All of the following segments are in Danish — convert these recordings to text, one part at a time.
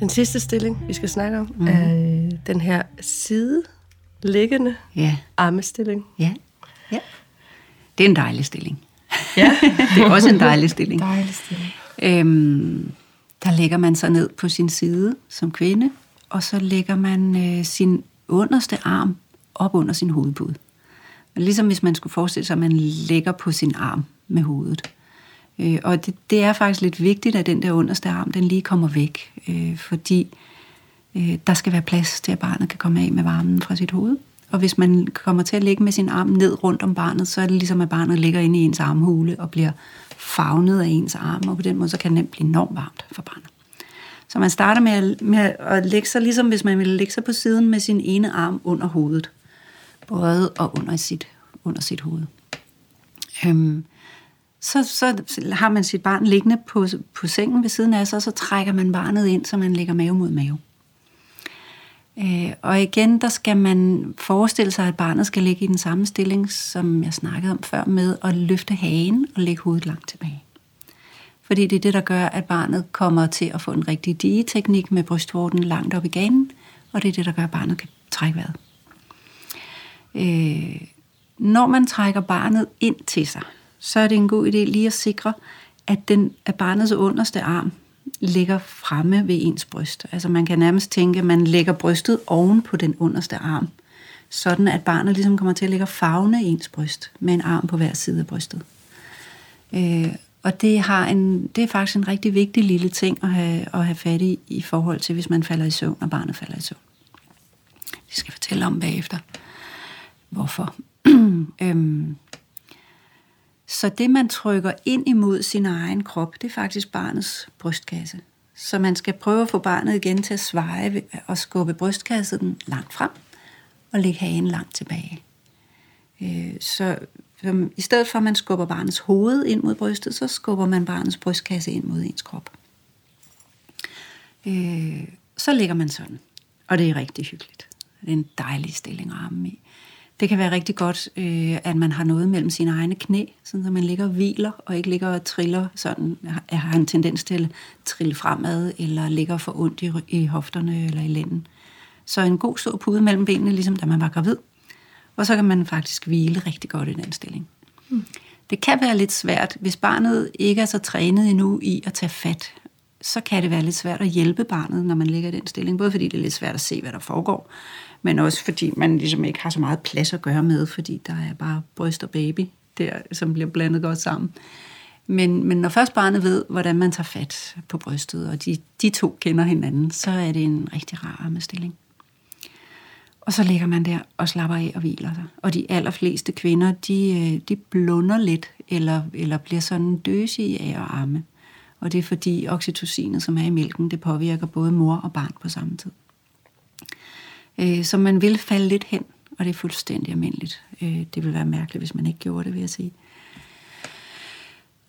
Den sidste stilling, vi skal snakke om, mm. er øh, den her sideliggende ja. armestilling. Ja. ja. Det er en dejlig stilling. Ja. det er også en dejlig stilling. Dejlig stilling. Øhm, der lægger man sig ned på sin side som kvinde, og så lægger man øh, sin underste arm op under sin hovedpude. Ligesom hvis man skulle forestille sig, at man lægger på sin arm med hovedet. Øh, og det, det er faktisk lidt vigtigt, at den der underste arm, den lige kommer væk, øh, fordi øh, der skal være plads til, at barnet kan komme af med varmen fra sit hoved. Og hvis man kommer til at ligge med sin arm ned rundt om barnet, så er det ligesom, at barnet ligger inde i ens armhule og bliver favnet af ens arm, og på den måde så kan det nemt blive enormt varmt for barnet. Så man starter med at, med at lægge sig, ligesom hvis man ville lægge sig på siden med sin ene arm under hovedet. Både og under sit, under sit hoved. Øhm, så, så har man sit barn liggende på, på sengen ved siden af sig, og så trækker man barnet ind, så man lægger mave mod mave. Øh, og igen, der skal man forestille sig, at barnet skal ligge i den samme stilling, som jeg snakkede om før, med at løfte hagen og lægge hovedet langt tilbage. Fordi det er det, der gør, at barnet kommer til at få en rigtig digeteknik med brystvorten langt op i ganen, og det er det, der gør, at barnet kan trække vejret. Øh, når man trækker barnet ind til sig, så er det en god idé lige at sikre, at, den, at barnets underste arm ligger fremme ved ens bryst. Altså man kan nærmest tænke, at man lægger brystet oven på den underste arm, sådan at barnet ligesom kommer til at ligge fagne ens bryst med en arm på hver side af brystet. Øh, og det, har en, det er faktisk en rigtig vigtig lille ting at have, at have fat i, i forhold til, hvis man falder i søvn, og barnet falder i søvn. Det skal jeg fortælle om bagefter. Hvorfor? øhm, så det, man trykker ind imod sin egen krop, det er faktisk barnets brystkasse. Så man skal prøve at få barnet igen til at sveje og skubbe brystkassen langt frem og lægge hagen langt tilbage. Øh, så i stedet for, at man skubber barnets hoved ind mod brystet, så skubber man barnets brystkasse ind mod ens krop. Øh, så ligger man sådan, og det er rigtig hyggeligt. Det er en dejlig stilling at ramme i. Det kan være rigtig godt, øh, at man har noget mellem sine egne knæ, sådan at man ligger og hviler, og ikke ligger og triller sådan, har- har en tendens til at trille fremad, eller ligger for ondt i, i hofterne eller i lænden. Så en god stor pude mellem benene, ligesom da man var gravid. Og så kan man faktisk hvile rigtig godt i den stilling. Mm. Det kan være lidt svært, hvis barnet ikke er så trænet endnu i at tage fat, så kan det være lidt svært at hjælpe barnet, når man ligger i den stilling. Både fordi det er lidt svært at se, hvad der foregår, men også fordi man ligesom ikke har så meget plads at gøre med, fordi der er bare bryst og baby, der, som bliver blandet godt sammen. Men, men når først barnet ved, hvordan man tager fat på brystet, og de, de to kender hinanden, så er det en rigtig rar armestilling. Og så ligger man der og slapper af og hviler sig. Og de allerfleste kvinder, de, øh, de blunder lidt, eller, eller bliver sådan døsige af at arme. Og det er fordi oxytocinet, som er i mælken, det påvirker både mor og barn på samme tid. Øh, Så man vil falde lidt hen, og det er fuldstændig almindeligt. Øh, Det vil være mærkeligt, hvis man ikke gjorde det, vil jeg sige.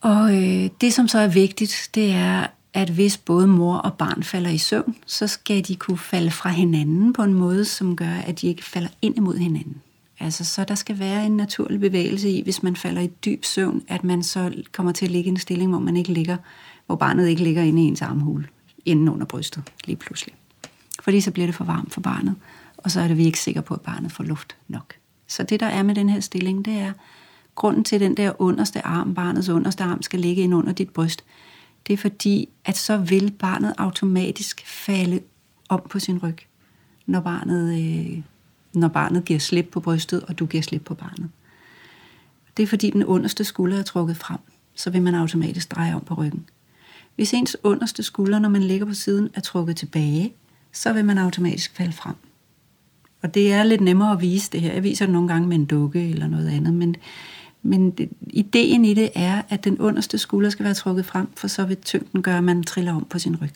Og øh, det, som så er vigtigt, det er, at hvis både mor og barn falder i søvn, så skal de kunne falde fra hinanden på en måde, som gør, at de ikke falder ind imod hinanden. Altså, så der skal være en naturlig bevægelse i, hvis man falder i dyb søvn, at man så kommer til at ligge i en stilling, hvor man ikke ligger, hvor barnet ikke ligger inde i ens armhule, inden under brystet, lige pludselig. Fordi så bliver det for varmt for barnet, og så er det vi ikke sikre på, at barnet får luft nok. Så det, der er med den her stilling, det er, grunden til den der underste arm, barnets underste arm, skal ligge ind under dit bryst, det er fordi, at så vil barnet automatisk falde om på sin ryg, når barnet, øh, når barnet giver slip på brystet, og du giver slip på barnet. Det er fordi, den underste skulder er trukket frem, så vil man automatisk dreje om på ryggen. Hvis ens underste skulder, når man ligger på siden, er trukket tilbage, så vil man automatisk falde frem. Og det er lidt nemmere at vise det her. Jeg viser det nogle gange med en dukke eller noget andet, men, men det, ideen i det er, at den underste skulder skal være trukket frem, for så vil tyngden gøre, at man triller om på sin ryg,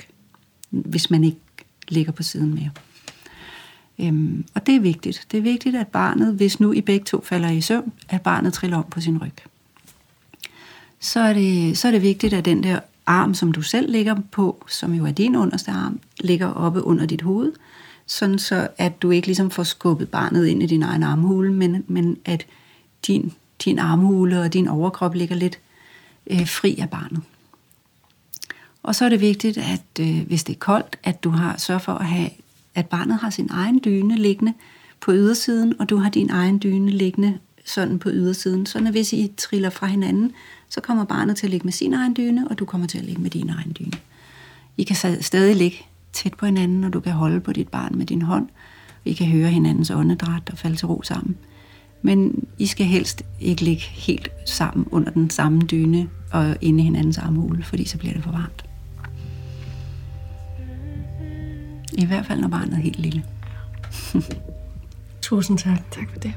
hvis man ikke ligger på siden mere. Øhm, og det er vigtigt. Det er vigtigt, at barnet, hvis nu I begge to falder i søvn, at barnet triller om på sin ryg. Så er det, så er det vigtigt, at den der arm, som du selv ligger på, som jo er din underste arm, ligger oppe under dit hoved, sådan så at du ikke ligesom får skubbet barnet ind i din egen armhule, men, men at din, din armhule og din overkrop ligger lidt øh, fri af barnet. Og så er det vigtigt, at øh, hvis det er koldt, at du har sørg for at have, at barnet har sin egen dyne liggende på ydersiden, og du har din egen dyne liggende sådan på ydersiden. Så når hvis I triller fra hinanden, så kommer barnet til at ligge med sin egen dyne, og du kommer til at ligge med din egen dyne. I kan stadig ligge tæt på hinanden, og du kan holde på dit barn med din hånd. I kan høre hinandens åndedræt og falde til ro sammen. Men I skal helst ikke ligge helt sammen under den samme dyne og inde i hinandens armhule, fordi så bliver det for varmt. I hvert fald, når barnet er helt lille. Tusind tak. Tak for det.